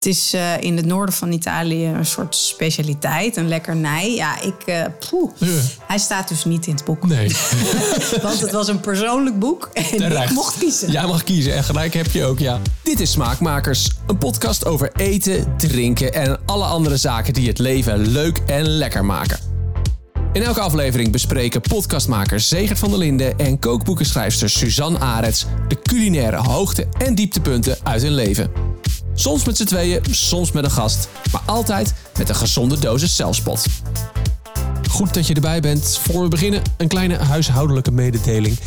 Het is eh, in het noorden van Italië een soort specialiteit, een lekkernij. Ja, ik, eh, poeh. Hij staat dus niet in het boek. Nee. Want het was een persoonlijk boek en Terecht. ik mocht kiezen. Jij mag kiezen en gelijk heb je ook, ja. Dit is Smaakmakers, een podcast over eten, drinken en alle andere zaken die het leven leuk en lekker maken. In elke aflevering bespreken podcastmakers Zegert van der Linden en kookboekenschrijfster Suzanne Arets de culinaire hoogte- en dieptepunten uit hun leven. Soms met z'n tweeën, soms met een gast, maar altijd met een gezonde dosis zelfspot. Goed dat je erbij bent. Voor we beginnen, een kleine huishoudelijke mededeling.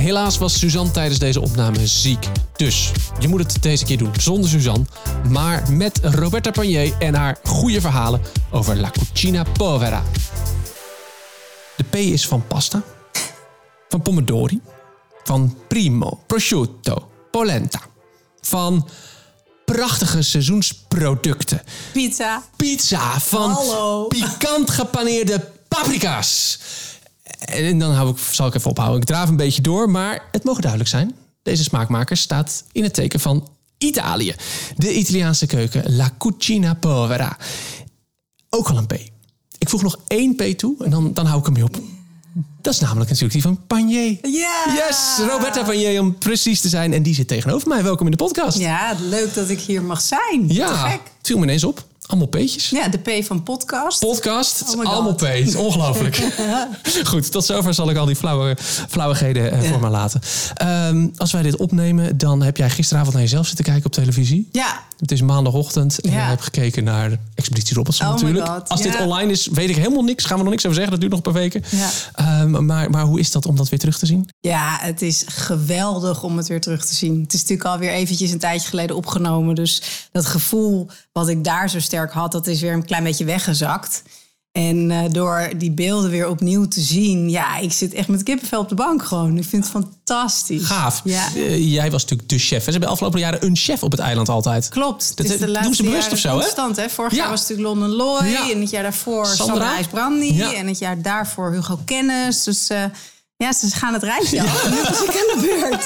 Helaas was Suzanne tijdens deze opname ziek. Dus je moet het deze keer doen zonder Suzanne, maar met Roberta Panier en haar goede verhalen over La Cucina Povera. De P is van pasta, van pomodori, van primo, prosciutto, polenta, van prachtige seizoensproducten Pizza. pizza van Hallo. pikant gepaneerde paprika's. En dan hou ik, zal ik even ophouden. Ik draaf een beetje door, maar het mogen duidelijk zijn. Deze smaakmaker staat in het teken van Italië. De Italiaanse keuken, La Cucina Povera. Ook al een P. Ik voeg nog één P toe en dan, dan hou ik hem mee op. Dat is namelijk natuurlijk die van Panier. Ja. Yes, Roberta Panier om precies te zijn. En die zit tegenover mij. Welkom in de podcast. Ja, leuk dat ik hier mag zijn. Te ja gek. het viel me ineens op. Allemaal P'tjes. Ja, de P van podcast. podcast. Oh allemaal P. Het is ongelooflijk. Goed, tot zover zal ik al die flauwe, flauwigheden eh, voor me laten. Ehm, als wij dit opnemen, dan heb jij gisteravond naar jezelf zitten kijken op televisie. ja, Het is maandagochtend en Ja. je hebt gekeken naar Expeditie Robinson Oh natuurlijk. God, Als dit online is, weet ik helemaal niks. Gaan we nog niks over zeggen. Dat duurt nog een paar weken. Ja. Ehm, maar, maar hoe is dat om dat weer terug te zien? Ja, het is geweldig om het weer terug te zien. Het is natuurlijk alweer eventjes een tijdje geleden opgenomen. Dus dat gevoel wat ik daar zo sterk had, dat is weer een klein beetje weggezakt. En eh, door die beelden weer opnieuw te zien, ja, ik zit echt met kippenvel op de bank gewoon. Ik vind het fantastisch. Gaaf. Ja. Eh, jij was natuurlijk de chef. En ze hebben de afgelopen jaren een chef op het eiland altijd. Klopt. Dat, is eh, de doen ze laatste bewust of zo, hè? constant, hè? Vorig Ja. jaar was het natuurlijk London Loy. Ja. En het jaar daarvoor Sandra. Sandra IJsbrandi. En het jaar daarvoor Hugo Kennis. Dus eh, ja, ze gaan het rijtje af. Nu was ik aan de beurt.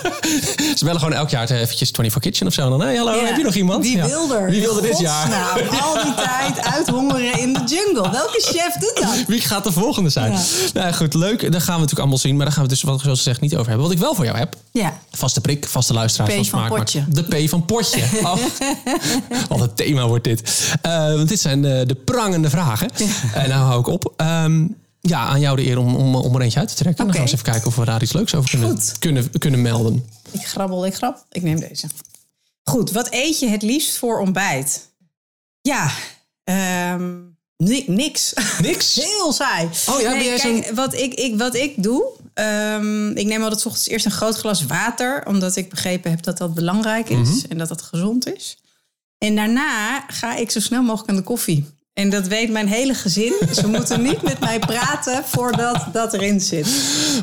Ze bellen gewoon elk jaar eventjes 24 Kitchen of zo. En dan, hey, hallo, Ja. heb je nog iemand? Wie Ja. wil er? Wie wilde dit jaar? Al die tijd uithongeren in de jungle. Welke chef doet dat? Wie gaat de volgende zijn? Ja. Nou ja, goed, leuk. Daar gaan we natuurlijk allemaal zien. Maar daar gaan we het dus, wat ik zoals gezegd, niet over hebben. Wat ik wel voor jou heb. Ja, Vaste prik, vaste luisteraars P van van Smaak. potje. De P van potje. Oh, wat een thema wordt dit. Eh, want dit zijn de, de prangende vragen. En nou hou ik op. Ehm, ja, aan jou de eer om, om, om er eentje uit te trekken. Dan gaan we eens even kijken of we daar iets leuks over kunnen, kunnen, kunnen melden. ik grabbel, ik grab. Ik neem deze. Goed, wat eet je het liefst voor ontbijt? Ja, ehm, ni- niks. Niks? Heel saai. Oh ja, jij kijk, wat, ik, ik, wat ik doe, ehm, ik neem altijd 's ochtends eerst een groot glas water, omdat ik begrepen heb dat dat belangrijk is Mhm. en dat dat gezond is. En daarna ga ik zo snel mogelijk aan de koffie. En dat weet mijn hele gezin. Ze moeten niet met mij praten voordat dat erin zit.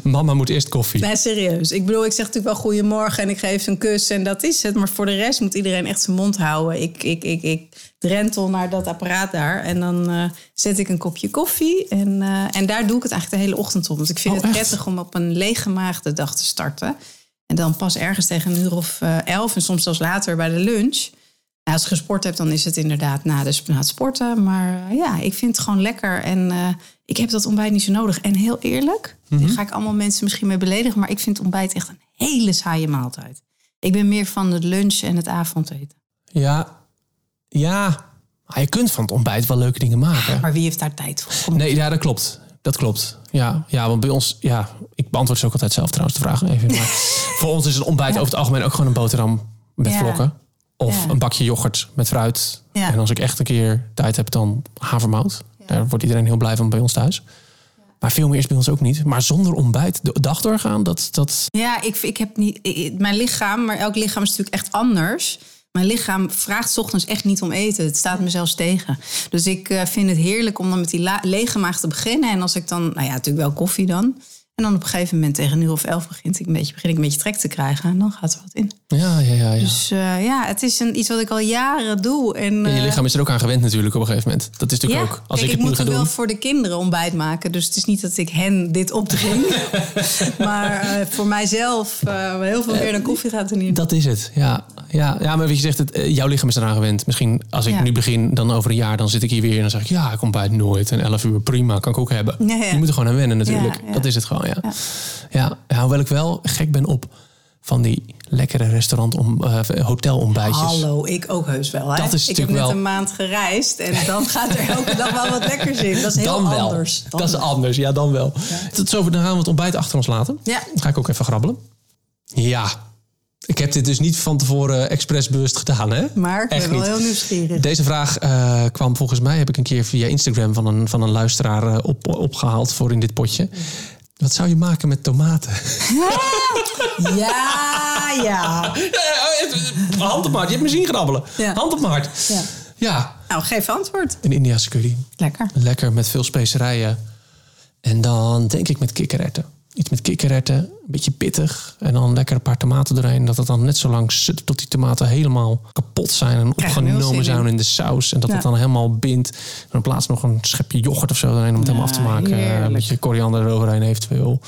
Mama moet eerst koffie. Nee, serieus. Ik bedoel, ik zeg natuurlijk wel goedemorgen en ik geef ze een kus en dat is het. Maar voor de rest moet iedereen echt zijn mond houden. Ik, ik, ik, ik drentel naar dat apparaat daar en dan eh, zet ik een kopje koffie. En, eh, en daar doe ik het eigenlijk de hele ochtend op. Want ik vind Oh, het prettig om op een leeggemaagde dag te starten. En dan pas ergens tegen een uur of eh, elf en soms zelfs later bij de lunch. Als je gesport hebt, dan is het inderdaad na, de, na het sporten. Maar eh, ja, ik vind het gewoon lekker. En eh, ik heb dat ontbijt niet zo nodig. En heel eerlijk, Mhm. daar ga ik allemaal mensen misschien mee beledigen. Maar ik vind ontbijt echt een hele saaie maaltijd. Ik ben meer van het lunch en het avondeten. Ja, ja. Maar je kunt van het ontbijt wel leuke dingen maken. Maar wie heeft daar tijd voor? Nee, ja, dat klopt. Dat klopt. Ja, ja, want bij ons, ja, ik beantwoord ze ook altijd zelf trouwens de vraag even. Maar voor ons is een ontbijt over het algemeen ook gewoon een boterham met Ja. vlokken. Of Ja. een bakje yoghurt met fruit. Ja. En als ik echt een keer tijd heb, dan havermout. Daar wordt iedereen heel blij van bij ons thuis. Maar veel meer is bij ons ook niet. Maar zonder ontbijt de dag doorgaan, dat... dat Ja, ik, ik heb niet. ik- mijn lichaam, maar elk lichaam is natuurlijk echt anders. Mijn lichaam vraagt 's ochtends echt niet om eten. Het staat me zelfs tegen. Dus ik eh, vind het heerlijk om dan met die lege maag te beginnen. En als ik dan, nou ja, natuurlijk wel koffie dan. En dan op een gegeven moment tegen nu of elf begint ik een beetje, begin ik een beetje trek te krijgen. En dan gaat er wat in. Ja, ja, ja. ja. Dus uh, ja, het is een, iets wat ik al jaren doe. En, En je uh, lichaam is er ook aan gewend natuurlijk op een gegeven moment. Dat is natuurlijk ja, ook. Als kijk, ik het nu moet ga wel doen. voor de kinderen ontbijt maken. Dus het is niet dat ik hen dit opdring. maar eh, voor mijzelf, eh, heel veel meer dan koffie gaat er niet. Dat is het, ja. Ja, ja maar wat je zegt, het, eh, jouw lichaam is eraan gewend. Misschien als ik Ja. nu begin, dan over een jaar, dan zit ik hier weer en dan zeg ik, ja, ik ontbijt nooit. En 11 uur, prima, kan ik ook hebben. Je moet er gewoon aan wennen natuurlijk. Dat is het gewoon, ja. Ja. ja. ja. hoewel ik wel gek ben op van die lekkere restaurant om, eh, hotelontbijtjes. Hallo, ik ook heus wel. Hè? Dat is ik heb net wel- een maand gereisd en dan gaat er elke dag wel wat lekkers in. Dat is heel dan wel. anders. Dan dat is anders, ja, dan wel. Tot zover, dan gaan we het ontbijt achter ons laten. Ja. Dan ga ik ook even grabbelen. Ja, ik heb dit dus niet van tevoren expres bewust gedaan, hè? Maar ik Echt ben wel niet. heel nieuwsgierig. Deze vraag eh, kwam volgens mij, heb ik een keer via Instagram van een, van een luisteraar eh, op, opgehaald voor in dit potje. Wat zou je maken met tomaten? Ja, ja. Hand op maat, je hebt me zien grabbelen. Ja. Hand op maat. Ja. Ja, Nou, geef antwoord. een Indiase curry. Lekker. Lekker met veel specerijen. En dan denk ik met kikkererwten. Iets met kikkererwten, een beetje pittig. En dan lekker een paar tomaten erin. Dat het dan net zo lang zit tot die tomaten helemaal kapot zijn. En opgenomen zijn in. de saus. En dat Ja. het dan helemaal bindt. En in plaats nog een schepje yoghurt of zo erin om het helemaal af te maken. heerlijk. Een beetje koriander eroverheen eventueel.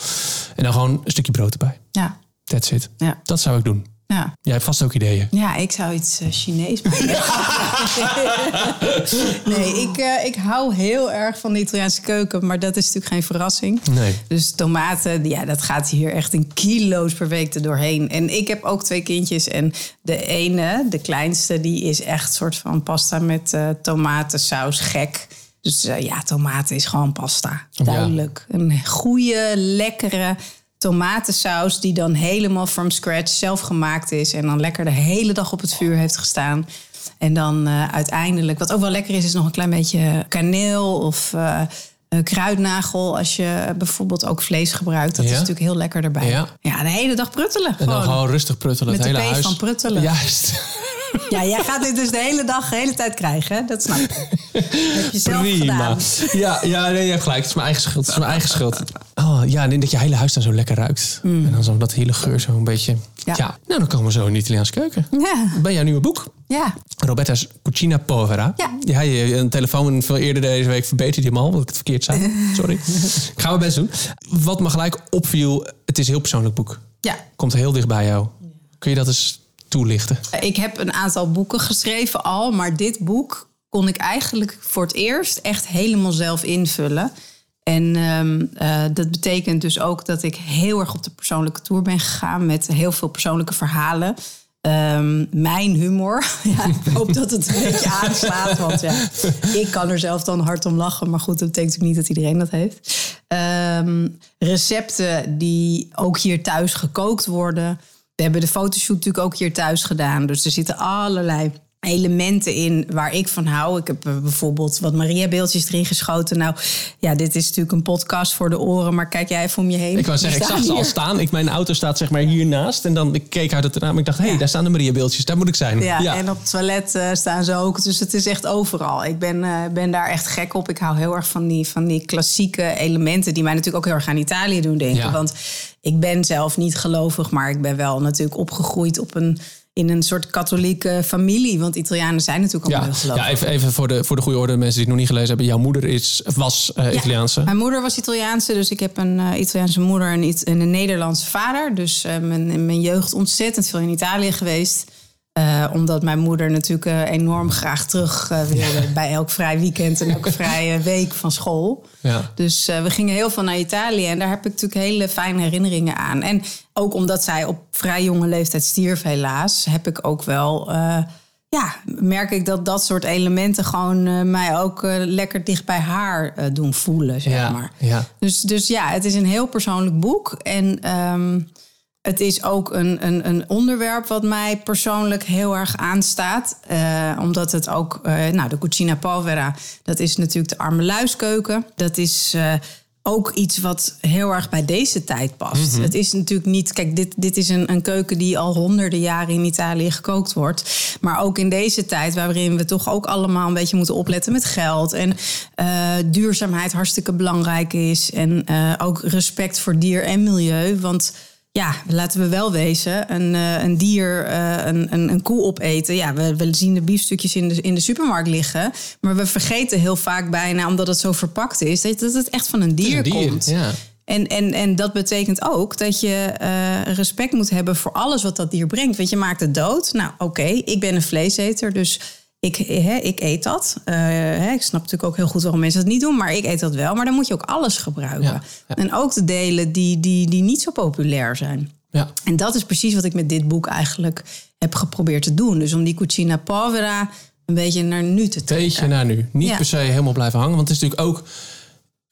En dan gewoon een stukje brood erbij. Ja, That's it. ja, Dat zou ik doen. Ja. Jij hebt vast ook ideeën. Ja, ik zou iets eh, Chinees maken. nee, ik, eh, ik hou heel erg van de Italiaanse keuken, maar dat is natuurlijk geen verrassing. Nee. Dus tomaten, ja, dat gaat hier echt in kilo's per week er doorheen. En ik heb ook twee kindjes. En de ene, de kleinste, die is echt soort van pasta met eh tomatensaus gek. Dus ja, tomaten is gewoon pasta. Duidelijk. Een goede, lekkere tomatensaus die dan helemaal from scratch zelf gemaakt is. En dan lekker de hele dag op het vuur heeft gestaan. En dan eh, uiteindelijk, wat ook wel lekker is, is nog een klein beetje kaneel of eh, kruidnagel. Als je bijvoorbeeld ook vlees gebruikt. Dat Ja. is natuurlijk heel lekker erbij. Ja. Ja, de hele dag pruttelen. En dan Gewoon. rustig pruttelen. Met het de hele P huis. van pruttelen. Juist. Ja, jij gaat dit dus de hele dag, de hele tijd krijgen. Hè? Dat snap ik. heb je zelf Prima. gedaan. Ja, ja, nee, je hebt gelijk. Het is mijn eigen schuld. Het is mijn eigen schuld. Oh, ja, en dat je hele huis dan zo lekker ruikt. En dan zo dat hele geur zo een beetje. Ja. Mm. Ja. Nou, dan komen we zo in de Italiaanse keuken. Ja, Bij jouw nieuwe boek. ja. Roberta's Cucina Povera. Ja. ja je een telefoon veel eerder deze week verbeterde je hem al, wat ik het verkeerd zei. Sorry. ik ga mijn best doen. Wat me gelijk opviel, het is een heel persoonlijk boek. ja. Komt heel dicht bij jou. Kun je dat eens toelichten? Ik heb een aantal boeken geschreven al, maar dit boek kon ik eigenlijk voor het eerst echt helemaal zelf invullen. En ehm, eh, dat betekent dus ook dat ik heel erg op de persoonlijke tour ben gegaan met heel veel persoonlijke verhalen. Ehm, mijn humor. Ja, ik hoop dat het een beetje aanslaat. Want ja, ik kan er zelf dan hard om lachen. Maar goed, dat betekent niet dat iedereen dat heeft. Ehm, recepten die ook hier thuis gekookt worden. We hebben de fotoshoot natuurlijk ook hier thuis gedaan. Dus er zitten allerlei elementen in waar ik van hou. Ik heb eh, bijvoorbeeld wat Maria-beeldjes erin geschoten. Nou, ja, dit is natuurlijk een podcast voor de oren. Maar kijk jij even om je heen. Ik wou zeggen, ik zag ze al staan. Ik, mijn auto staat zeg maar hiernaast. En dan ik keek uit het raam en ik dacht, hé, hey, daar staan de Maria-beeldjes. Daar moet ik zijn. Ja, en op het toilet eh, staan ze ook. Dus het is echt overal. Ik ben, eh, ben daar echt gek op. Ik hou heel erg van die, van die klassieke elementen... die mij natuurlijk ook heel erg aan Italië doen denken. Ja. Want ik ben zelf niet gelovig... maar ik ben wel natuurlijk opgegroeid op een, in een soort katholieke familie. Want Italianen zijn natuurlijk allemaal Ja, heel gelovig. ja even, even voor, de, voor de goede orde, mensen die het nog niet gelezen hebben. Jouw moeder is, was eh, Ja, Italiaanse. Mijn moeder was Italiaanse, dus ik heb een eh, Italiaanse moeder en een Nederlandse vader. Dus eh, mijn, in mijn jeugd ontzettend veel in Italië geweest. Eh, omdat mijn moeder natuurlijk eh, enorm graag terug eh, wilde bij elk vrij weekend en elke vrije week van school. Ja. Dus we gingen heel veel naar Italië en daar heb ik natuurlijk hele fijne herinneringen aan. En ook omdat zij op vrij jonge leeftijd stierf, helaas, heb ik ook wel. ja, merk ik dat dat soort elementen gewoon mij ook lekker dicht bij haar doen voelen, zeg Ja, maar. ja. Dus, dus ja, het is een heel persoonlijk boek. En ehm, het is ook een, een, een onderwerp wat mij persoonlijk heel erg aanstaat. Eh, omdat het ook, eh, nou, de Cucina Povera, dat is natuurlijk de arme luiskeuken. Dat is eh, ook iets wat heel erg bij deze tijd past. Mhm. Het is natuurlijk niet. Kijk, dit, dit is een, een keuken die al honderden jaren in Italië gekookt wordt. Maar ook in deze tijd, waarin we toch ook allemaal een beetje moeten opletten met geld. En duurzaamheid hartstikke belangrijk is. En ook respect voor dier en milieu. Want ja, laten we wel wezen, een, eh, een dier, eh, een, een, een koe opeten. Ja, we, we zien de biefstukjes in de, in de supermarkt liggen. Maar we vergeten heel vaak bijna, omdat het zo verpakt is, dat, het echt van een dier, Een dier, komt. ja. En, en, en dat betekent ook dat je eh, respect moet hebben voor alles wat dat dier brengt. Want je maakt het dood. Nou, oké, ik ben een vleeseter, dus ik, hè, ik eet dat. Eh, hè, ik snap natuurlijk ook heel goed waarom mensen dat niet doen, maar ik eet dat wel. Maar dan moet je ook alles gebruiken. Ja, ja. En ook de delen die, die, die niet zo populair zijn. Ja. En dat is precies wat ik met dit boek eigenlijk heb geprobeerd te doen. Dus om die cucina povera een beetje naar nu te trekken. Beetje naar nu. Niet Ja. per se helemaal blijven hangen. Want het is natuurlijk ook...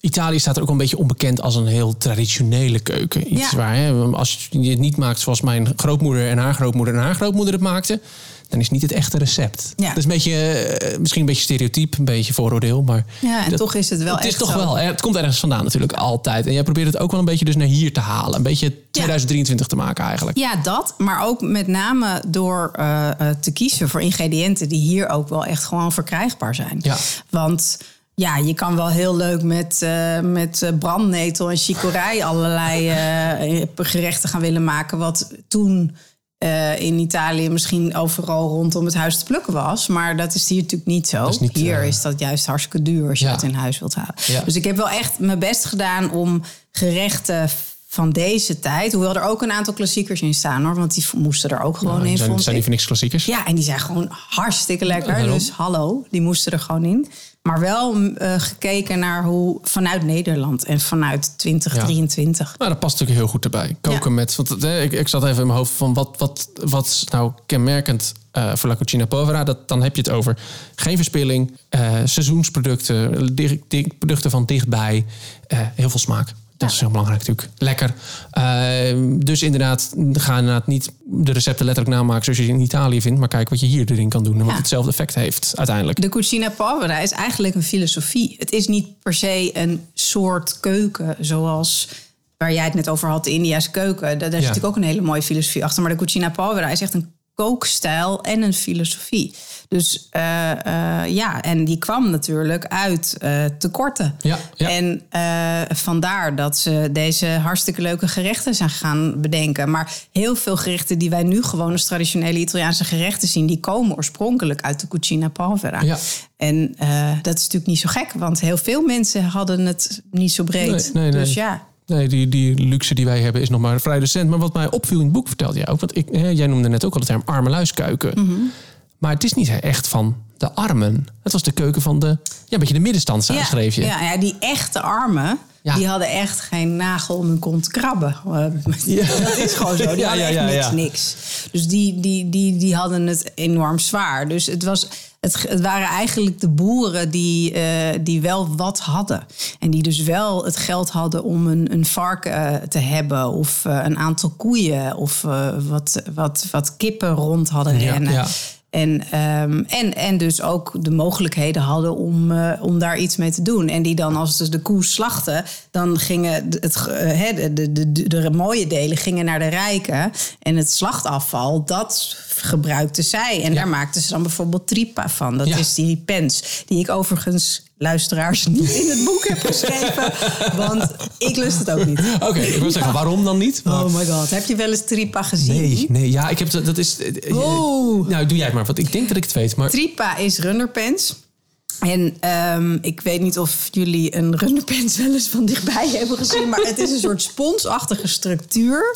Italië staat er ook een beetje onbekend als een heel traditionele keuken. Iets Ja. waar, hè, als je het niet maakt zoals mijn grootmoeder en haar grootmoeder en haar grootmoeder het maakten... dan is niet het echte recept. Ja. Dat is een beetje, eh, misschien een beetje stereotyp, een beetje vooroordeel. Maar Ja, en dat- toch is het wel het is toch zo. wel, het komt ergens vandaan natuurlijk, altijd. En jij probeert het ook wel een beetje dus naar hier te halen. Een beetje 2023 te maken eigenlijk. Ja, dat. Maar ook met name door eh, eh, te kiezen voor ingrediënten die hier ook wel echt gewoon verkrijgbaar zijn. Ja. Want ja, je kan wel heel leuk met, met brandnetel en chicorij allerlei gerechten gaan willen maken. Wat toen eh, in Italië misschien overal rondom het huis te plukken was. Maar dat is hier natuurlijk niet zo. is niet, hier eh, is dat juist hartstikke duur als je Ja. dat in huis wilt halen. Ja. Dus ik heb wel echt mijn best gedaan om gerechten van deze tijd. Hoewel er ook een aantal klassiekers in staan hoor. Want die moesten er ook gewoon in. zijn, vond zijn die voor niks klassiekers? Ja, en die zijn gewoon hartstikke lekker. Dus hallo, die moesten er gewoon in. Maar wel eh, gekeken naar hoe vanuit Nederland en vanuit 2023. Nou, dat past natuurlijk heel goed erbij. Koken Ja. met. Want eh, ik, ik zat even in mijn hoofd van wat, wat, wat is nou kenmerkend eh, voor La Cucina Povera. Dat, dan heb je het over geen verspilling, seizoensproducten, di- di- producten van dichtbij, heel veel smaak. Dat is heel belangrijk natuurlijk. Lekker. Eh, dus inderdaad, ga inderdaad niet de recepten letterlijk namaken zoals je ze in Italië vindt. Maar kijk wat je hier erin kan doen. En wat Ja. hetzelfde effect heeft uiteindelijk. De Cucina Povera is eigenlijk een filosofie. Het is niet per se een soort keuken zoals waar jij het net over had, de India's keuken. Daar, daar zit natuurlijk ook een hele mooie filosofie achter. Maar de Cucina Povera is echt een kookstijl en een filosofie. Dus eh, eh, ja, en die kwam natuurlijk uit eh, tekorten. Ja, ja. En vandaar dat ze deze hartstikke leuke gerechten zijn gaan bedenken. Maar heel veel gerechten die wij nu gewoon als traditionele Italiaanse gerechten zien, die komen oorspronkelijk uit de Cucina Povera. Ja. En dat is natuurlijk niet zo gek, want heel veel mensen hadden het niet zo breed. Nee, nee, nee. Dus ja. Nee, die, die luxe die wij hebben is nog maar vrij recent. Maar wat mij opviel in het boek vertelde jij ook. Want ik, hè, jij noemde net ook al de term armeluiskuiken. Mhm. Maar het is niet echt van de armen. Het was de keuken van de, ja, een beetje de middenstand, Ja, schreef je. ja, ja, die echte armen, Ja. die hadden echt geen nagel om hun kont te krabben. Eh, Ja. Dat is gewoon zo. Die hadden echt niks, niks. Dus die, die, die, die hadden het enorm zwaar. Dus het, was, het, het waren eigenlijk de boeren die, eh, die wel wat hadden. En die dus wel het geld hadden om een, een varken eh, te hebben... of een aantal koeien of wat, wat, wat kippen rond hadden Ja, rennen. En, ehm, en, en dus ook de mogelijkheden hadden om, eh, om daar iets mee te doen. En die dan, als dus de koe slachten, dan gingen het, eh, de, de, de, de mooie delen gingen naar de rijken. En het slachtafval, dat gebruikten zij. En daar maakten ze dan bijvoorbeeld tripa van. Dat Ja. is die pens, die ik overigens, luisteraars, niet in het boek heb geschreven. Want ik lust het ook niet. Oké, ik wil zeggen, waarom dan niet? Maar- Oh my god, heb je wel eens tripa gezien? nee, nee, ja, ik heb dat, dat is... eh, Oh. Nou, doe jij het maar, want ik denk dat ik het weet. Maar Tripa is runnerpens. En ehm, ik weet niet of jullie een runnerpens wel eens van dichtbij hebben gezien. Maar het is een soort sponsachtige structuur.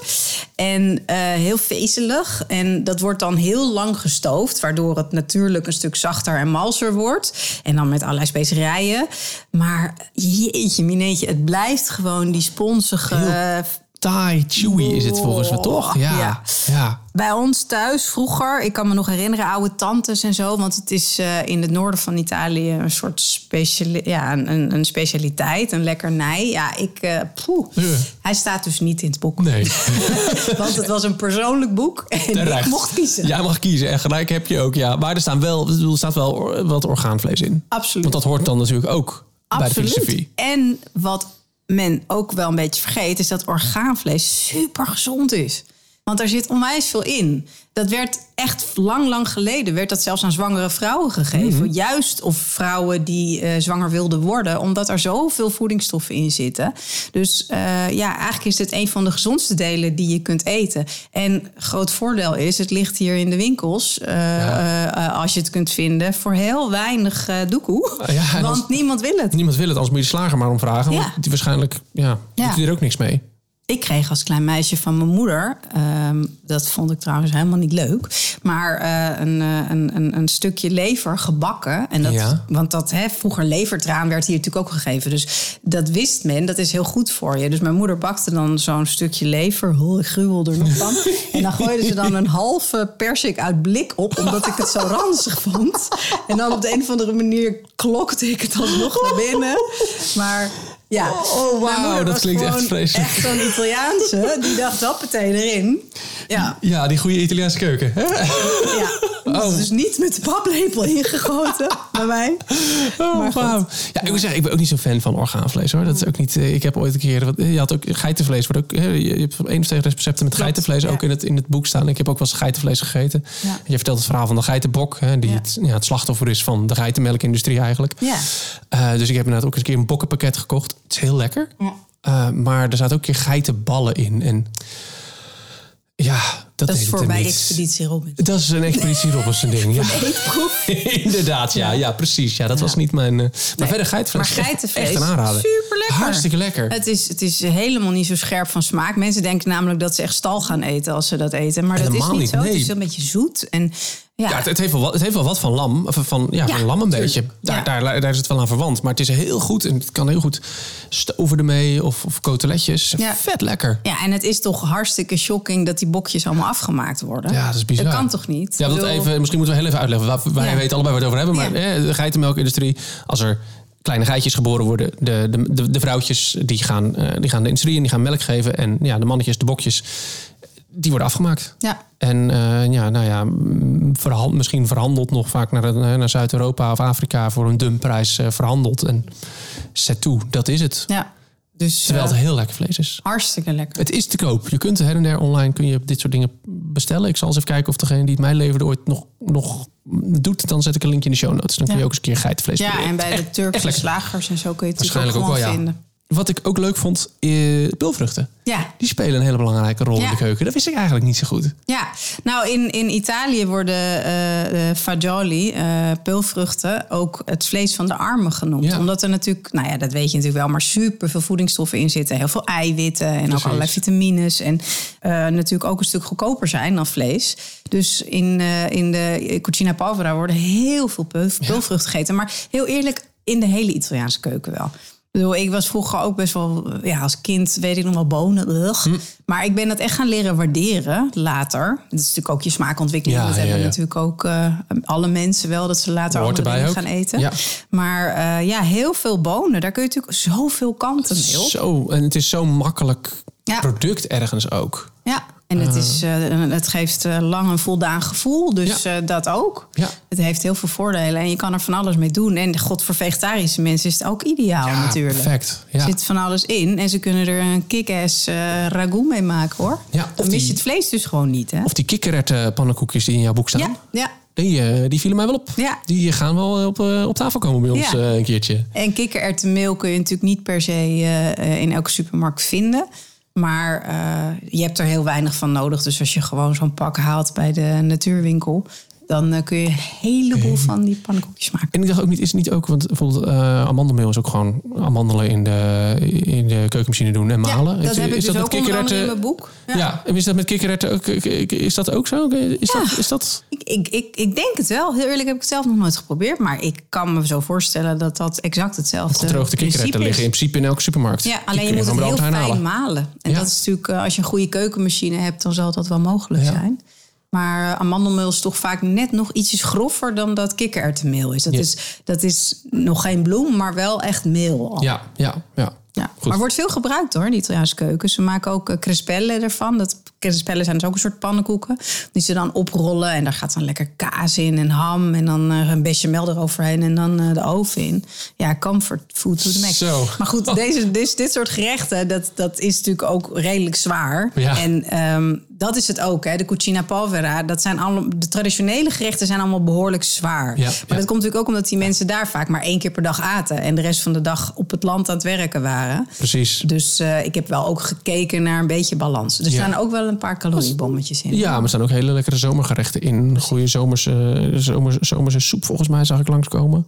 En eh, heel vezelig. En dat wordt dan heel lang gestoofd. Waardoor het natuurlijk een stuk zachter en malser wordt. En dan met allerlei specerijen. Maar jeetje, mineetje. Het blijft gewoon die sponsige... Thai chewy is het volgens me toch? Ja, Ja. ja. Bij ons thuis vroeger, ik kan me nog herinneren, oude tantes en zo. Want het is eh, in het noorden van Italië een soort speciali ja, een, een, specialiteit, een lekkernij. Ja, ik, poeh. Ja. Hij staat dus niet in het boek. Nee. Want het was een persoonlijk boek en ik mocht kiezen. Jij mag kiezen en gelijk heb je ook, ja. Maar er, staan wel, er staat wel wat orgaanvlees in. Absoluut. Want dat hoort dan natuurlijk ook bij de filosofie. En wat men ook wel een beetje vergeet, is dat orgaanvlees super gezond is. Want daar zit onwijs veel in. Dat werd echt lang, lang geleden, werd dat zelfs aan zwangere vrouwen gegeven. Juist of vrouwen die eh, zwanger wilden worden, omdat er zoveel voedingsstoffen in zitten. Dus eh, ja, eigenlijk is dit een van de gezondste delen die je kunt eten. En groot voordeel is, het ligt hier in de winkels, eh, als je het kunt vinden, voor heel weinig doekoe. Ah, ja, Want als- niemand wil het. Niemand wil het, anders moet je de slager maar om vragen. Ja. Want die waarschijnlijk, ja, Ja. doet hij er ook niks mee. Ik kreeg als klein meisje van mijn moeder, ehm, dat vond ik trouwens helemaal niet leuk, maar eh, een, eh, een, een, een stukje lever gebakken. En dat, Ja. Want dat hè, vroeger levertraan werd hier natuurlijk ook gegeven. Dus dat wist men, dat is heel goed voor je. Dus mijn moeder bakte dan zo'n stukje lever. Oh, ik gruwel er nog van. en dan gooide ze dan een halve persik uit blik op, omdat ik het zo ranzig vond. En dan op de een of andere manier klokte ik het alsnog naar binnen. Maar ja, Oh, mijn moeder dat klinkt echt vreselijk. Echt zo'n Italiaanse, die dacht hoppatee erin. Ja, Ja, die goede Italiaanse keuken. Hè? ja. Oh. Dus niet met de paplepel ingegoten bij mij. Oh, Maar wauw. Ja, ik moet zeggen, ik ben ook niet zo'n fan van orgaanvlees hoor. Dat is ook niet. eh, Ik heb ooit een keer. wat- Je had ook geitenvlees. Wordt ook, je hebt één of twee recepten met Klopt, geitenvlees ja. ook in het, in het boek staan. Ik heb ook wel eens geitenvlees gegeten. Ja. Je vertelt het verhaal van de geitenbok, hè, die Ja. het, ja, het slachtoffer is van de geitenmelkindustrie eigenlijk. Ja. Eh, dus ik heb inderdaad ook eens een keer een bokkenpakket gekocht. Het is heel lekker. Ja. Eh, maar er zaten ook een keer geitenballen in. En ja, dat, Dat is voor niet. Expeditie Robin. Dat is een expeditie Robinson ding, ja. Inderdaad, ja, ja, precies. Ja, dat was niet mijn. eh, maar verder geitenvlees. Maar geitenvlees, Echt een aanrader. super lekker. Hartstikke lekker. Het is, het is helemaal niet zo scherp van smaak. Mensen denken namelijk dat ze echt stal gaan eten als ze dat eten. Maar dat is niet niet, zo. Het is een beetje zoet. En ja, Ja, het, het, heeft wel wat, het heeft wel wat van lam. Van, ja, Ja, van lam een tuurlijk. beetje. Daar, daar, daar is het wel aan verwant. Maar het is heel goed. En het kan heel goed stoven ermee. Of, of coteletjes. Ja. Vet lekker. ja, en het is toch hartstikke shocking dat die bokjes allemaal afgemaakt worden. Ja, dat is bizar. Dat kan toch niet? Ja, bedoel- even, misschien moeten we heel even uitleggen. Wij, weten allebei waar we het over hebben. Maar hè, de geitenmelkindustrie, als er kleine geitjes geboren worden... de, de, de, de vrouwtjes die gaan, eh, die gaan de industrie in, die gaan melk geven. En ja, de mannetjes, de bokjes, die worden afgemaakt. Ja, En eh, ja, nou ja, mm, verhand, misschien verhandeld nog vaak naar, eh, naar Zuid-Europa of Afrika... voor een dumprijs eh, verhandeld. En zet toe, dat is het. ja. Dus Terwijl het heel lekker vlees is. hartstikke lekker. Het is te koop. Je kunt her en der online kun je dit soort dingen bestellen. Ik zal eens even kijken of degene die het mij leverde ooit nog, nog doet. Dan zet ik een linkje in de show notes. Dan kun je Ja. ook eens een keer geitenvlees Ja, proberen. en bij de Turkse slagers en zo kun je het natuurlijk ook wel, ja. Wat ik ook leuk vond, eh, pulvruchten. Ja, Die spelen een hele belangrijke rol in de keuken. Dat wist ik eigenlijk niet zo goed. Ja, nou in, in Italië worden eh, fagioli, eh peulvruchten, ook het vlees van de armen genoemd. Ja. Omdat er natuurlijk, nou ja, dat weet je natuurlijk wel, maar super veel voedingsstoffen in zitten. Heel veel eiwitten en Precies. ook allerlei vitamines. En natuurlijk ook een stuk goedkoper zijn dan vlees. Dus in, in de cucina povera worden heel veel peulvruchten gegeten. Maar heel eerlijk, in de hele Italiaanse keuken wel. Ik bedoel, ik was vroeger ook best wel, ja, als kind weet ik nog wel bonen. Hm. Maar ik ben dat echt gaan leren waarderen later. Dat is natuurlijk ook je smaakontwikkeling. Ja, dat ja, hebben ja. natuurlijk ook eh, alle mensen wel, dat ze later Hoort andere dingen ook. gaan eten. Maar eh, ja, heel veel bonen. Daar kun je natuurlijk zoveel kanten mee op. Zo, en het is zo'n makkelijk Ja. product ergens ook. Ja, en het, is, eh, het geeft eh, lang een voldaan gevoel. Dus Ja. eh, dat ook. Ja. Het heeft heel veel voordelen en je kan er van alles mee doen. En god, voor vegetarische mensen is het ook ideaal Ja, natuurlijk. perfect. Ja. Er zit van alles in en ze kunnen er een kick-ass eh, ragout mee maken hoor. Ja, of Dan mis je het vlees dus gewoon niet hè? Of die kikkererwten pannenkoekjes die in jouw boek staan. Ja. Die, eh, die vielen mij wel op. Ja. Die gaan wel op, eh, op tafel komen bij ons Ja. eh, een keertje. En kikkererwtenmeel kun je natuurlijk niet per se eh, eh, in elke supermarkt vinden. Maar eh, je hebt er heel weinig van nodig. Dus als je gewoon zo'n pak haalt bij de natuurwinkel... dan eh, kun je een heleboel van die pannenkoekjes maken. En ik dacht ook niet, is het niet ook, want bijvoorbeeld eh, amandelmeel is ook gewoon amandelen in de, in de keukenmachine doen en malen. Ja, dat is, heb ik is dus met ook onder andere in kikkererwten- mijn boek. Ja. Ja. en is dat met kikkererwten ook, is dat ook zo? Is, Ja. dat, is dat... Ik, ik, ik, ik denk het wel. Heel eerlijk heb ik het zelf nog nooit geprobeerd. Maar ik kan me zo voorstellen dat dat exact hetzelfde Gedroogde principe kikkererwten is. liggen in principe in elke supermarkt. Ja, alleen je moet het heel fijn halen. malen. En dat is natuurlijk, eh, als je een goede keukenmachine hebt, dan zal dat wel mogelijk zijn. Maar eh, amandelmeel is toch vaak net nog ietsjes groffer dan dat kikkererwtenmeel is. Dat, is. dat is nog geen bloem, maar wel echt meel. al. Ja, ja, ja. Ja, maar wordt veel gebruikt hoor, de Italiaanse keuken. Ze maken ook uh, crespelle ervan. Dat, crespelle zijn dus ook een soort pannenkoeken. Die ze dan oprollen en daar gaat dan lekker kaas in en ham. En dan uh, een bechamel eroverheen en dan uh, de oven in. Ja, comfort food to the max. Zo. Maar goed, deze, dit, dit soort gerechten, dat, dat is natuurlijk ook redelijk zwaar. Ja. En um, dat is het ook, hè. de cucina povera. Dat zijn allemaal, de traditionele gerechten zijn allemaal behoorlijk zwaar. Ja, maar ja. dat komt natuurlijk ook omdat die mensen daar vaak maar één keer per dag aten. En de rest van de dag op het land aan het werken waren. Precies. Dus uh, ik heb wel ook gekeken naar een beetje balans. Er staan ook wel een paar caloriebommetjes in. Ja, maar er staan ook hele lekkere zomergerechten in. Goede zomerse, zomerse, zomerse soep volgens mij zag ik langskomen.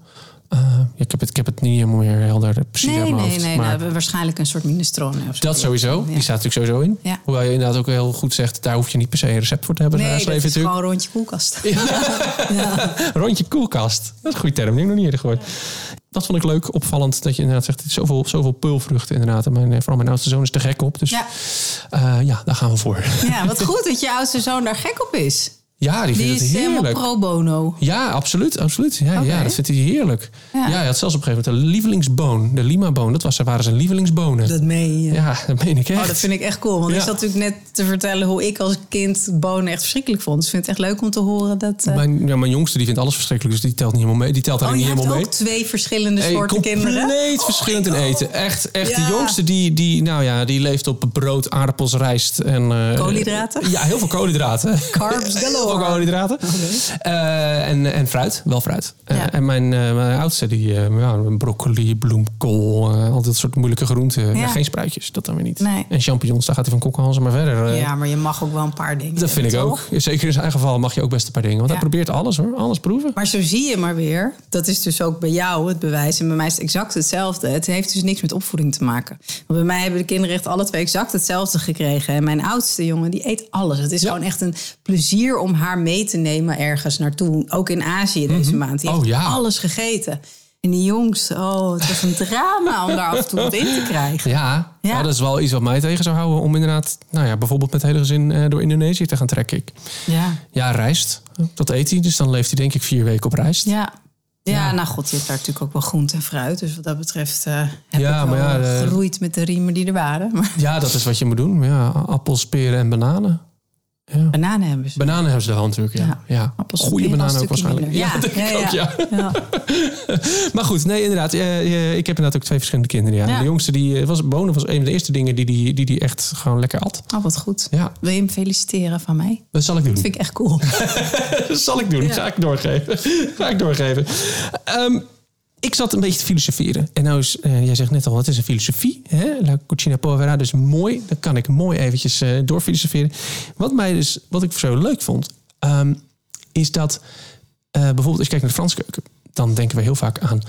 Uh, ja, ik, heb het, ik heb het niet helemaal meer helder precies nee, mijn nee, hoofd. Nee, maar nou, waarschijnlijk een soort minestrone. Of zo. dat sowieso. Ja. Die staat natuurlijk sowieso in. Ja. Hoewel je inderdaad ook heel goed zegt... daar hoef je niet per se een recept voor te hebben. Nee, dat is natuurlijk. gewoon rondje koelkast. Rondje koelkast. Dat is een goede term. Die heb ik nog niet eerder gehoord. Dat vond ik leuk, opvallend. Dat je inderdaad zegt, zoveel, zoveel pulvruchten inderdaad. En mijn, vooral mijn oudste zoon is er gek op. Dus Ja. ja, ja daar gaan we voor. Ja, wat goed dat je oudste zoon daar gek op is. Ja, die Die vindt is het helemaal heerlijk. pro bono. Ja, absoluut. absoluut. Ja, ja, dat vindt hij heerlijk. Ja. Ja. hij had zelfs op een gegeven moment een lievelingsboon. De Lima-boon. Dat was, waren zijn lievelingsbonen. Dat meen je. Ja, dat meen ik echt. Oh, dat vind ik echt cool. Want Ja. ik zat natuurlijk net te vertellen hoe ik als kind bonen echt verschrikkelijk vond. Dus ik vind het echt leuk om te horen dat... eh, Mijn, ja, mijn jongste die vindt alles verschrikkelijk, dus die telt niet helemaal mee. Die telt oh, niet helemaal ook mee. twee verschillende Hey, soorten compleet kinderen. verschillend in eten. Echt, echt de jongste die, die, nou ja, die leeft op brood, aardappels, rijst en... eh, Koolhydraten? Ja, heel veel koolhydraten. Carbs Heel galore. veel koolhydraten. Eh, en, en fruit, wel fruit. Eh, en mijn, eh, mijn oudste, die broccoli, bloemkool, al dat soort moeilijke groenten. Geen spruitjes, dat dan weer niet. Nee. En champignons, daar gaat hij van kokkenhalzen maar verder. Ja, maar je mag ook wel een paar dingen. Dat vind ik toch? ook. Zeker in zijn geval mag je ook best een paar dingen. Want hij probeert alles hoor, alles proeven. Maar zo zie je maar weer. Dat is dus ook bij jou het bewijs. En bij mij is het exact hetzelfde. Het heeft dus niks met opvoeding te maken. Want bij mij hebben de kinderen echt alle twee exact hetzelfde gekregen. En mijn oudste jongen, die eet alles. Het is Ja. gewoon echt een plezier om haar mee te nemen ergens naartoe. Ook in Azië deze maand. Die Oh, heeft ja. alles gegeten. En die jongens, oh, het was een drama om daar af en toe wat in te krijgen. Ja, dat is wel iets wat mij tegen zou houden om inderdaad, nou ja, bijvoorbeeld met het hele gezin eh, door Indonesië te gaan trekken. Ik, Ja, ja, rijst, dat eet hij. Dus dan leeft hij denk ik vier weken op rijst. ja. Ja, Ja. nou goed, je hebt daar natuurlijk ook wel groente en fruit. Dus wat dat betreft eh heb Ja, ik wel maar ja, de- geroeid met de riemen die er waren. Ja, dat is wat je moet doen. Ja, appels, peren en bananen. Ja. bananen hebben ze. Bananen hebben ze wel natuurlijk, ja. Ja. Goede bananen ook waarschijnlijk. Ja, dat denk ik ook, ja. ja. Maar goed, nee, inderdaad. eh, eh, ik heb inderdaad ook twee verschillende kinderen. Ja. De jongste, die eh, was, bonen was een van de eerste dingen die die, die, die echt gewoon lekker at. Oh, wat goed. Ja, Wil je hem feliciteren van mij? dat zal ik doen. Dat vind ik echt cool. Dat zal ik doen. Ga ik doorgeven. Ga ik doorgeven. Ehm, ik zat een beetje te filosoferen. En nou is, eh, jij zegt net al, het is een filosofie. Hè? La Cucina Povera, dus mooi. Dan kan ik mooi eventjes eh doorfilosoferen. Wat, mij dus, wat ik zo leuk vond, ehm, is dat eh, bijvoorbeeld als je kijkt naar de Franse keuken, dan denken we heel vaak aan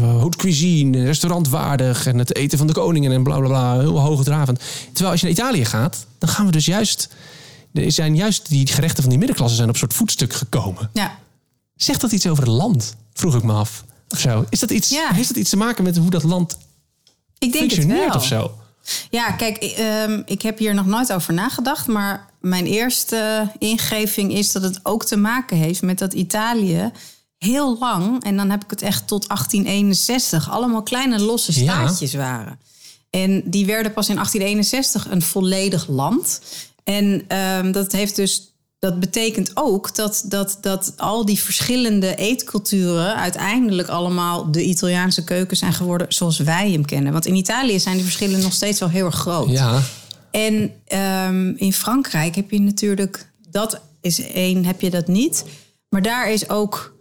haute cuisine, restaurantwaardig en het eten van de koningen en bla bla bla, heel hoogdravend. Terwijl als je naar Italië gaat, dan gaan we dus juist, er zijn juist die gerechten van die middenklasse zijn op een soort voetstuk gekomen. Ja. Zegt dat iets over het land? Vroeg ik me af. Of zo. Is dat iets, Ja. Heeft dat iets te maken met hoe dat land Ik denk het functioneert wel. of zo? Ja, kijk, ehm, ik heb hier nog nooit over nagedacht. Maar mijn eerste ingeving is dat het ook te maken heeft met dat Italië heel lang, en dan heb ik het echt tot 1861, allemaal kleine losse Ja. staatjes waren. En die werden pas in 1861 een volledig land. En ehm, dat heeft dus. Dat betekent ook dat, dat, dat al die verschillende eetculturen uiteindelijk allemaal de Italiaanse keuken zijn geworden zoals wij hem kennen. Want in Italië zijn die verschillen nog steeds wel heel erg groot. Ja, En ehm, in Frankrijk heb je natuurlijk, dat is één, heb je dat niet. Maar daar is ook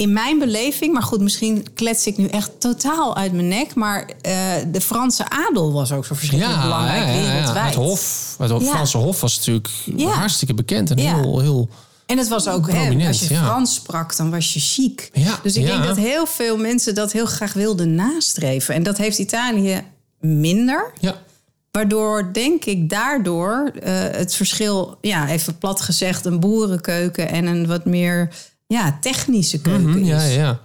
in mijn beleving, maar goed, misschien klets ik nu echt totaal uit mijn nek. Maar eh, de Franse adel was ook zo verschrikkelijk ja, belangrijk ja, ja, ja. wereldwijd. Het Hof, het. Franse Hof was natuurlijk Ja. hartstikke bekend en heel, heel En het was ook, hè, als je. Frans sprak, dan was je chic. Ja, dus ik denk dat heel veel mensen dat heel graag wilden nastreven. En dat heeft Italië minder. ja. Waardoor, denk ik, daardoor eh, het verschil, ja, even plat gezegd, een boerenkeuken en een wat meer ja, technische keuken Mhm, ja, ja, ja.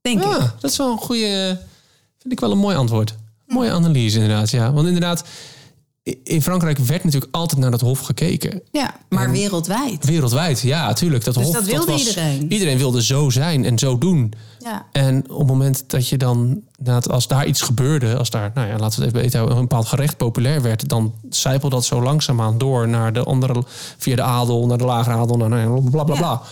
Denk ik. Dat is wel een goede. Vind ik wel een mooi antwoord. Mooie analyse, inderdaad. Ja. Want inderdaad, in Frankrijk werd natuurlijk altijd naar dat hof gekeken. Ja, maar wereldwijd. Wereldwijd, ja, natuurlijk. Dat Dus hof, dat wilde was, iedereen. Iedereen wilde zo zijn en zo doen. Ja. En op het moment dat je dan, als daar iets gebeurde, als daar, nou ja, laten we het even weten, een bepaald gerecht populair werd, dan zijpelde dat zo langzaamaan door naar de andere, via de adel, naar de lagere adel, naar naar bla bla bla. Ja.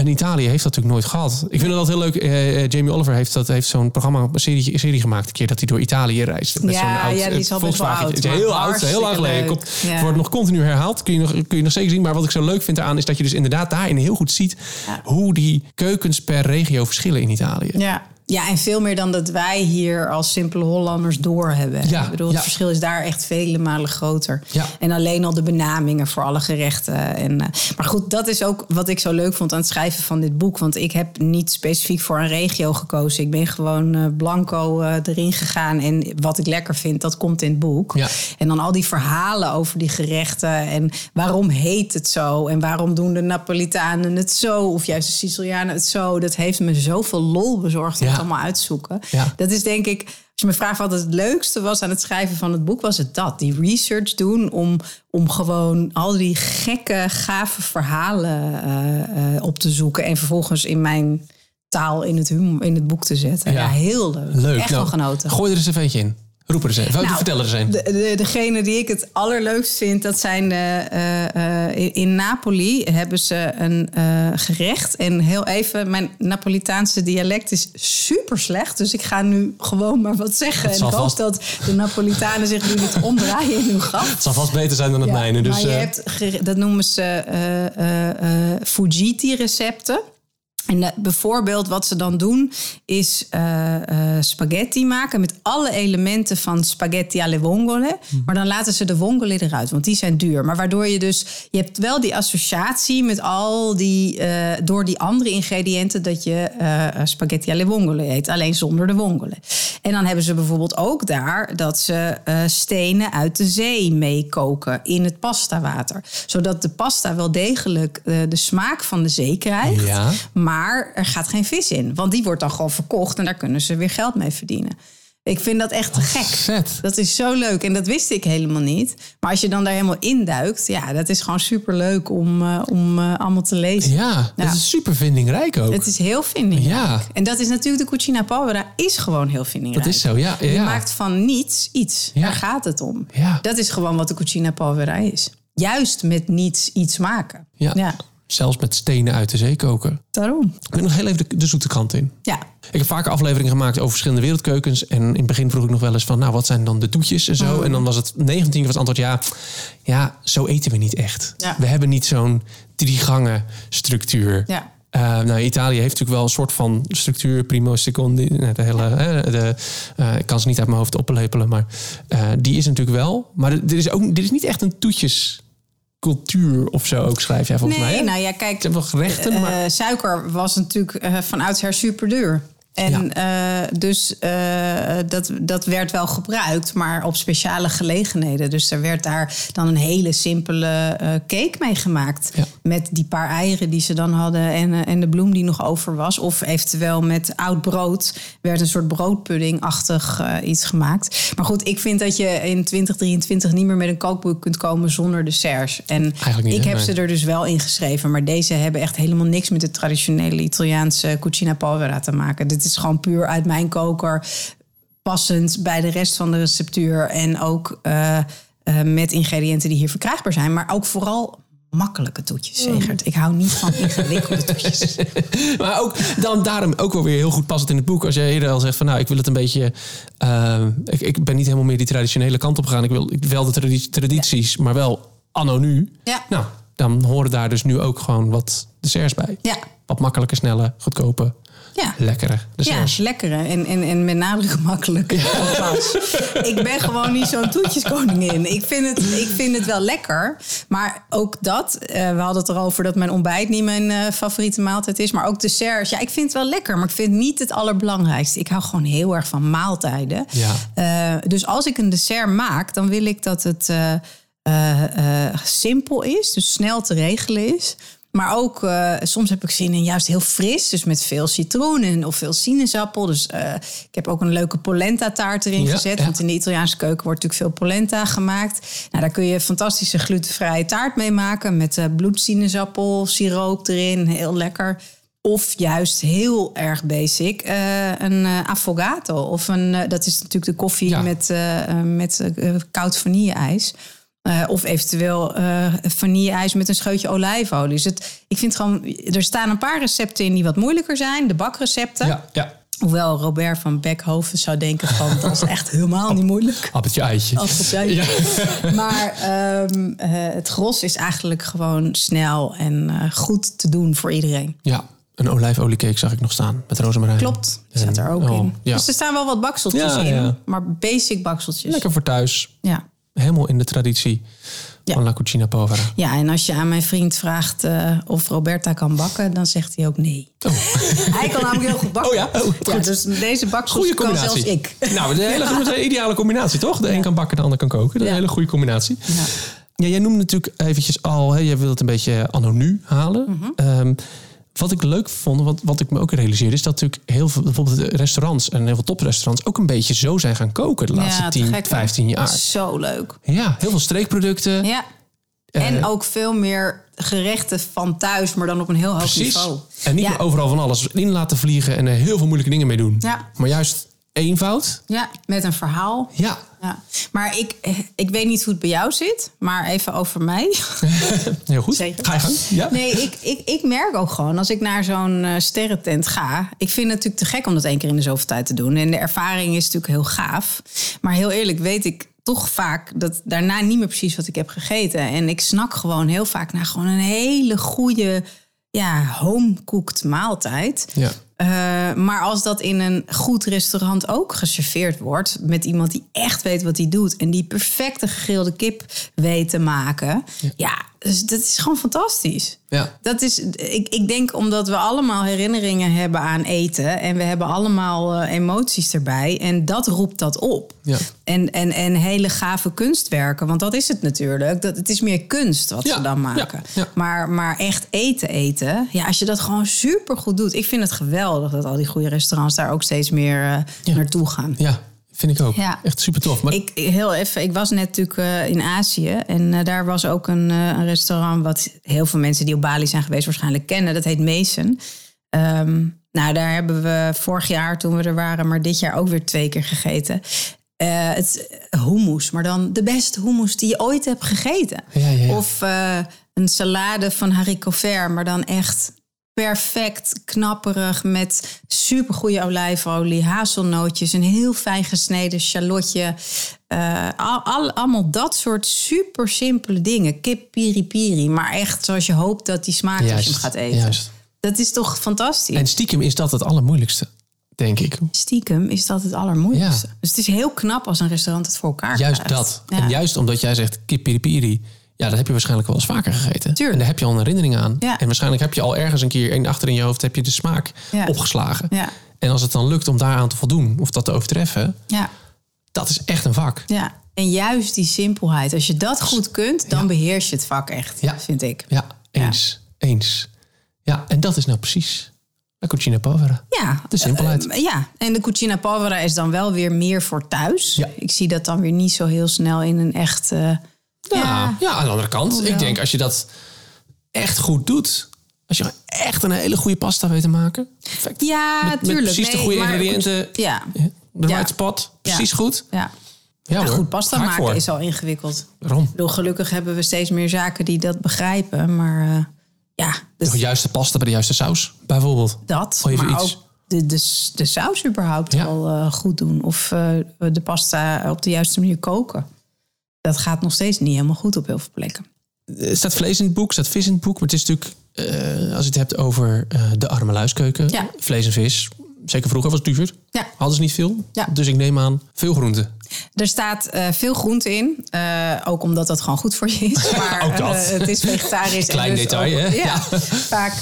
En Italië heeft dat natuurlijk nooit gehad. Ik vind het altijd heel leuk. eh, eh, Jamie Oliver heeft, dat, heeft zo'n programma, een serie, serie gemaakt. Een keer dat hij door Italië reist. Met Ja, oud, ja, die eh, is al best wel Volkswagen. oud, Het is maar heel oud, heel lang hartstikke geleden. leuk. Komt, Ja. Wordt nog continu herhaald. Kun je, nog, kun je nog zeker zien. Maar wat ik zo leuk vind eraan is dat je dus inderdaad daarin heel goed ziet Ja. hoe die keukens per regio verschillen in Italië. Ja. Ja, en veel meer dan dat wij hier als simpele Hollanders doorhebben. Ja, ik bedoel, het ja. verschil is daar echt vele malen groter. Ja. En alleen al de benamingen voor alle gerechten. En, eh, maar goed, dat is ook wat ik zo leuk vond aan het schrijven van dit boek. Want ik heb niet specifiek voor een regio gekozen. Ik ben gewoon eh, blanco eh, erin gegaan. En wat ik lekker vind, dat komt in het boek. Ja. En dan al die verhalen over die gerechten. En waarom heet het zo? En waarom doen de Napolitanen het zo? Of juist de Sicilianen het zo? Dat heeft me zoveel lol bezorgd allemaal uitzoeken. Ja. Dat is denk ik, als je me vraagt wat het leukste was aan het schrijven van het boek, was het dat. Die research doen om, om gewoon al die gekke, gave verhalen eh, eh, op te zoeken. En vervolgens in mijn taal in het, in het boek te zetten. Ja. Ja, heel leuk. Leuk. Echt Nou, genoten. Gooi er eens een eentje in. Roep er eens een. Nou, Vertel er een. De, de, degene die ik het allerleukst vind, dat zijn de, eh, eh, in- Napoli hebben ze een eh, gerecht. En heel even, mijn Napolitaanse dialect is super slecht. Dus ik ga nu gewoon maar wat zeggen. En ik hoop vast- dat de Napolitanen zich nu niet omdraaien in hun. Het zal vast beter zijn dan het Ja, mijne. Dus, maar je hebt, dat noemen ze Fujiti-recepten. En eh, bijvoorbeeld wat ze dan doen is eh, eh, spaghetti maken met alle elementen van spaghetti alle vongole. Mhm. Maar dan laten ze de vongole eruit, want die zijn duur. Maar waardoor je dus, je hebt wel die associatie met al die, door die andere ingrediënten dat je spaghetti alle vongole eet, alleen zonder de vongole. En dan hebben ze bijvoorbeeld ook daar dat ze stenen uit de zee meekoken in het pastawater. Zodat de pasta wel degelijk de smaak van de zee krijgt. Ja. Maar er gaat geen vis in. Want die wordt dan gewoon verkocht en daar kunnen ze weer geld mee verdienen. Ik vind dat echt te gek. Dat is zo leuk en dat wist ik helemaal niet. Maar als je dan daar helemaal induikt, ja, dat is gewoon super leuk om, eh, om eh, allemaal te lezen. Ja, het is super vindingrijk ook. Het is heel vindingrijk. Ja. En dat is natuurlijk de Cucina Povera is gewoon heel vindingrijk. Dat is zo, ja. ja, Je maakt van niets iets. Ja. Daar gaat het om. Ja. Dat is gewoon wat de Cucina Povera is. Juist met niets iets maken. Ja. Zelfs met stenen uit de zee koken. daarom. Ik wil nog heel even de, de zoete kant in. Ja, Ik heb vaker afleveringen gemaakt over verschillende wereldkeukens. En in het begin vroeg ik nog wel eens van, nou, wat zijn dan de toetjes en Mm. zo. En dan was het 19 keer was het antwoord, ja, ja, zo eten we niet echt. Ja. We hebben niet zo'n drie gangen structuur. ja. Eh, nou, Italië heeft natuurlijk wel een soort van structuur, primo, secondi. nou, De hele, de, eh, ik kan ze niet uit mijn hoofd oplepelen, maar eh, die is natuurlijk wel. Maar dit is, ook, dit is niet echt een toetjescultuur of zo ook, schrijf jij volgens Nee, mij. hè? nou ja, kijk, zijn wel gerechten, eh, maar... suiker was natuurlijk eh, van oudsher super duur. En eh, dus eh, dat, dat werd wel gebruikt, maar op speciale gelegenheden. Dus er werd daar dan een hele simpele eh, cake mee gemaakt. Ja. Met die paar eieren die ze dan hadden en, en de bloem die nog over was. Of eventueel met oud brood werd een soort broodpuddingachtig iets gemaakt. Maar goed, ik vind dat je in 2023 niet meer met een kookboek kunt komen zonder desserts. En niet, ik heb Nee. ze er dus wel in geschreven. Maar deze hebben echt helemaal niks met de traditionele Italiaanse cucina povera te maken. Dit is gewoon puur uit mijn koker. Passend bij de rest van de receptuur. En ook eh, eh, met ingrediënten die hier verkrijgbaar zijn. Maar ook vooral makkelijke toetjes, Mm. Segert. Ik hou niet van ingewikkelde toetjes. Maar ook dan daarom ook wel weer heel goed passend in het boek. Als jij eerder al zegt van nou, ik wil het een beetje. eh, ik, ik ben niet helemaal meer die traditionele kant op gegaan. Ik wil ik, wel de tradi- tradities, maar wel anno nu. Ja. Nou, dan horen daar dus nu ook gewoon wat desserts bij. Ja, Wat makkelijke, snelle, goedkope, ja. lekkere Ja, desserts. lekkere en, en, en met nadruk makkelijk. Ik ben gewoon niet zo'n toetjeskoningin. Ik vind, het, ik vind het wel lekker. Maar ook dat, eh, we hadden het erover dat mijn ontbijt niet mijn eh, favoriete maaltijd is. Maar ook desserts. Ja, ik vind het wel lekker, maar ik vind het niet het allerbelangrijkste. Ik hou gewoon heel erg van maaltijden. Ja. Eh, dus als ik een dessert maak, dan wil ik dat het eh, eh, simpel is. Dus snel te regelen is. Maar ook, eh, soms heb ik zin in juist heel fris. Dus met veel citroen en of veel sinaasappel. Dus ik heb ook een leuke polenta taart erin Ja, gezet. ja. Want in de Italiaanse keuken wordt natuurlijk veel polenta gemaakt. Nou, daar kun je fantastische glutenvrije taart mee maken. Met uh, bloedsinaasappel, siroop erin. Heel lekker. Of juist heel erg basic, een eh, affogato. Of een, dat is natuurlijk de koffie Ja. met, met koud vanille-ijs. Eh, of eventueel eh vanille-ijs met een scheutje olijfolie. Dus het, ik vind gewoon, er staan een paar recepten in die wat moeilijker zijn. De bakrecepten. Ja, ja. Hoewel Robert van Beckhoven zou denken van, dat is echt helemaal niet moeilijk. Appeltje eitje. Appeltje. Ja. Maar ehm, eh, het gros is eigenlijk gewoon snel en goed te doen voor iedereen. ja, een olijfoliecake zag ik nog staan met rozemarijn. Klopt, staat er ook Oh, in. ja. Dus er staan wel wat bakseltjes Ja, in, maar basic bakseltjes. Lekker voor thuis. Ja. Helemaal in de traditie Ja. van La Cucina Povera. ja, en als je aan mijn vriend vraagt eh, of Roberta kan bakken, dan zegt hij ook nee. hij kan namelijk heel goed bakken. Oh ja? Oh, ja dus deze Goede kan zelfs ik. Nou, de hele een ideale combinatie, toch? De een kan bakken, de ander kan koken. Dat is een hele goede combinatie. Ja. Ja, jij noemde natuurlijk eventjes al, hè, jij wilt het een beetje anno nu halen. Mhm. Ehm, wat ik leuk vond, wat, wat ik me ook realiseerde, is dat natuurlijk heel veel bijvoorbeeld restaurants en heel veel toprestaurants ook een beetje zo zijn gaan koken de laatste Ja, te 10, gek, hè? 15 jaar. Zo leuk. Ja, heel veel streekproducten. Ja. Eh, En ook veel meer gerechten van thuis, maar dan op een heel hoog Precies. niveau. En niet Ja. overal van alles in laten vliegen en er heel veel moeilijke dingen mee doen. Ja. Maar juist eenvoud. Ja, met een verhaal. Ja. Ja. Maar ik, ik weet niet hoe het bij jou zit, maar even over mij. Heel goed. Zeker. Ga je gang. Ja. Nee, ik, ik, ik merk ook gewoon als ik naar zo'n eh, sterrentent ga. Ik vind het natuurlijk te gek om dat één keer in de zoveel tijd te doen. En de ervaring is natuurlijk heel gaaf. Maar heel eerlijk weet ik toch vaak dat daarna niet meer precies wat ik heb gegeten. En ik snak gewoon heel vaak naar gewoon een hele goede, ja, home-cooked maaltijd. Ja. Eh, maar als dat in een goed restaurant ook geserveerd wordt... met iemand die echt weet wat hij doet... en die perfecte gegrilde kip weet te maken... ja, dus dat is gewoon fantastisch. Ja. Dat is, ik, ik denk omdat we allemaal herinneringen hebben aan eten... en we hebben allemaal eh, emoties erbij... en dat roept dat op. Ja. En, en, en hele gave kunstwerken, want dat is het natuurlijk. Dat, het is meer kunst wat Ja, ze dan maken. ja. Maar, maar echt eten eten, ja, als je dat gewoon super goed doet. Ik vind het geweldig dat al die goede restaurants daar ook steeds meer eh, naartoe gaan. Ja, vind ik ook. Ja. Echt super tof. Maar Ik, heel even, ik was net natuurlijk eh, in Azië en eh, daar was ook een, eh, een restaurant wat heel veel mensen die op Bali zijn geweest waarschijnlijk kennen. Dat heet Mason. Ehm, nou, daar hebben we vorig jaar toen we er waren, maar dit jaar ook weer twee keer gegeten. Het hummus, maar dan de beste hummus die je ooit hebt gegeten. Ja, ja, ja. Of een salade van haricot vert, maar dan echt perfect knapperig met supergoeie olijfolie, hazelnootjes, een heel fijn gesneden shallotje. Eh, al, al- allemaal dat soort super simpele dingen. Kip piri piri, maar echt zoals je hoopt dat die smaakt als je juist. hem gaat eten. Juist. Dat is toch fantastisch? En stiekem is dat het allermoeilijkste, denk ik. Stiekem is dat het allermoeilijkste. Ja. Dus het is heel knap als een restaurant het voor elkaar Juist krijgt. dat. Ja. En juist omdat jij zegt kip piri piri. Ja, dat heb je waarschijnlijk wel eens vaker gegeten. Tuurlijk. En daar heb je al een herinnering aan. Ja. En waarschijnlijk heb je al ergens een keer in, achter in je hoofd heb je de smaak Ja. opgeslagen. Ja. En als het dan lukt om daaraan te voldoen of dat te overtreffen, Ja. dat is echt een vak. Ja, en juist die simpelheid. Als je dat goed kunt, dan beheers je het vak echt, Ja. vind ik. Ja, eens. Eens. Ja, en dat is nou precies La Cucina Povera. Ja, De simpelheid. eh, ja, en de cucina povera is dan wel weer meer voor thuis. Ja. Ik zie dat dan weer niet zo heel snel in een echt... Ja, ja. aan de andere kant. Hoewel. Ik denk als je dat echt goed doet. Als je echt een hele goede pasta weet te maken. Perfect. ja, met, met tuurlijk. precies de goede maar ingrediënten. goed, Ja, De Ja. right spot. Precies Ja. goed. ja. Ja, Ja, hoor. goed pasta maken voor. is al ingewikkeld. Waarom? Ik bedoel, gelukkig hebben we steeds meer zaken die dat begrijpen. Maar eh, ja, dus De juiste pasta bij de juiste saus, bijvoorbeeld. dat. Even maar iets. ook de, de, de saus überhaupt Ja. al eh, goed doen. Of eh, de pasta op de juiste manier koken. Dat gaat nog steeds niet helemaal goed op heel veel plekken. Er staat vlees in het boek, staat vis in het boek. Maar het is natuurlijk, eh, als je het hebt over eh, de arme luiskeuken. Ja. Vlees en vis. Zeker vroeger was het duur. Ja. Hadden ze niet veel. Ja. Dus ik neem aan veel groenten. Er staat eh, veel groente in. eh, ook omdat dat gewoon goed voor je is. Maar Ook dat. eh, het is vegetarisch. en Klein dus detail, ook- hè? Ja, vaak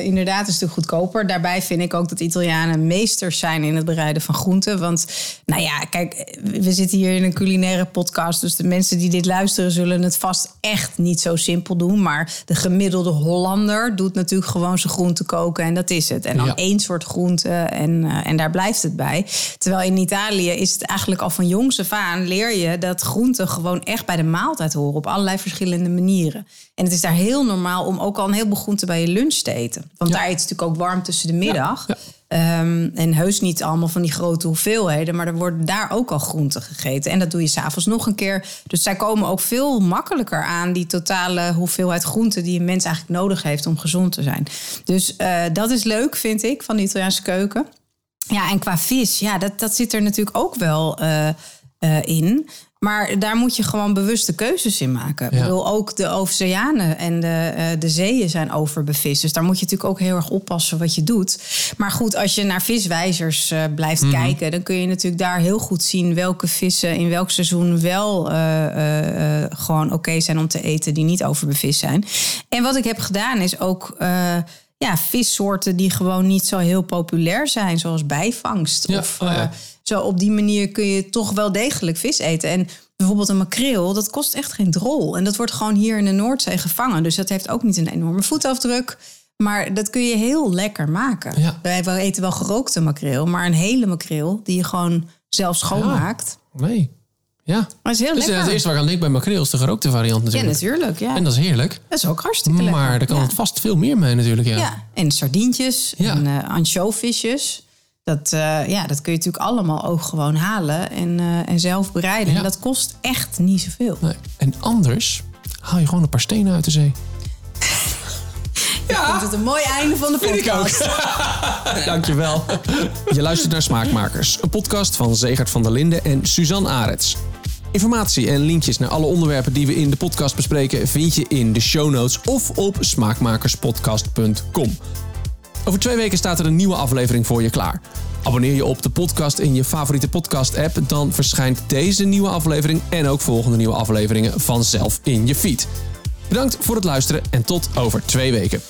inderdaad is het goedkoper. Daarbij vind ik ook dat Italianen meesters zijn in het bereiden van groenten. Want nou ja, kijk, we zitten hier in een culinaire podcast. Dus de mensen die dit luisteren zullen het vast echt niet zo simpel doen. Maar de gemiddelde Hollander doet natuurlijk gewoon zijn groenten koken. En dat is het. En dan Ja. één soort groente en, en daar blijft het bij. Terwijl in Italië is het eigenlijk al van jongs af aan leer je dat groenten gewoon echt bij de maaltijd horen op allerlei verschillende manieren. En het is daar heel normaal om ook al een heleboel groenten bij je lunch te eten. Want daar eet het natuurlijk ook warm tussen de middag. ja. Ehm, en heus niet allemaal van die grote hoeveelheden, maar er worden daar ook al groenten gegeten. En dat doe je s'avonds nog een keer. Dus zij komen ook veel makkelijker aan die totale hoeveelheid groenten die een mens eigenlijk nodig heeft om gezond te zijn. Dus eh, dat is leuk, vind ik, van de Italiaanse keuken. Ja, en qua vis, ja, dat, dat zit er natuurlijk ook wel eh, eh, in. Maar daar moet je gewoon bewuste keuzes in maken. Ja. Ik bedoel, ook de oceanen en de, eh, de zeeën zijn overbevist. Dus daar moet je natuurlijk ook heel erg oppassen wat je doet. Maar goed, als je naar viswijzers blijft Mhm. kijken... dan kun je natuurlijk daar heel goed zien welke vissen in welk seizoen wel gewoon oké zijn om te eten... die niet overbevist zijn. En wat ik heb gedaan is ook... ja, vissoorten die gewoon niet zo heel populair zijn, zoals bijvangst. Ja, Of oh ja. eh, zo op die manier kun je toch wel degelijk vis eten. En bijvoorbeeld een makreel, dat kost echt geen drol. En dat wordt gewoon hier in de Noordzee gevangen. Dus dat heeft ook niet een enorme voetafdruk. Maar dat kun je heel lekker maken. Ja. Wij wij eten wel gerookte makreel, maar een hele makreel die je gewoon zelf schoonmaakt. Nee. Ja. Dat is heel Dus lekker. het eerste waar ik aan denk bij makreel is de gerookte variant ja, natuurlijk. natuurlijk. Ja. En dat is heerlijk. dat is ook hartstikke lekker. Maar daar kan ja. het vast veel meer mee natuurlijk. Ja. Ja, en sardientjes Ja. en uh, ansjovisjes. Dat, eh, ja, dat kun je natuurlijk allemaal ook gewoon halen en, eh, en zelf bereiden. En dat kost echt niet zoveel. Nee. En anders haal je gewoon een paar stenen uit de zee. Ik vind het een mooi einde van de podcast. Dankjewel. Je luistert naar Smaakmakers, een podcast van Zegert van der Linden en Suzanne Arets. Informatie en linkjes naar alle onderwerpen die we in de podcast bespreken vind je in de show notes of op smaakmakerspodcast.com. Over twee weken staat er een nieuwe aflevering voor je klaar. Abonneer je op de podcast in je favoriete podcast-app, dan verschijnt deze nieuwe aflevering en ook volgende nieuwe afleveringen vanzelf in je feed. Bedankt voor het luisteren en tot over twee weken.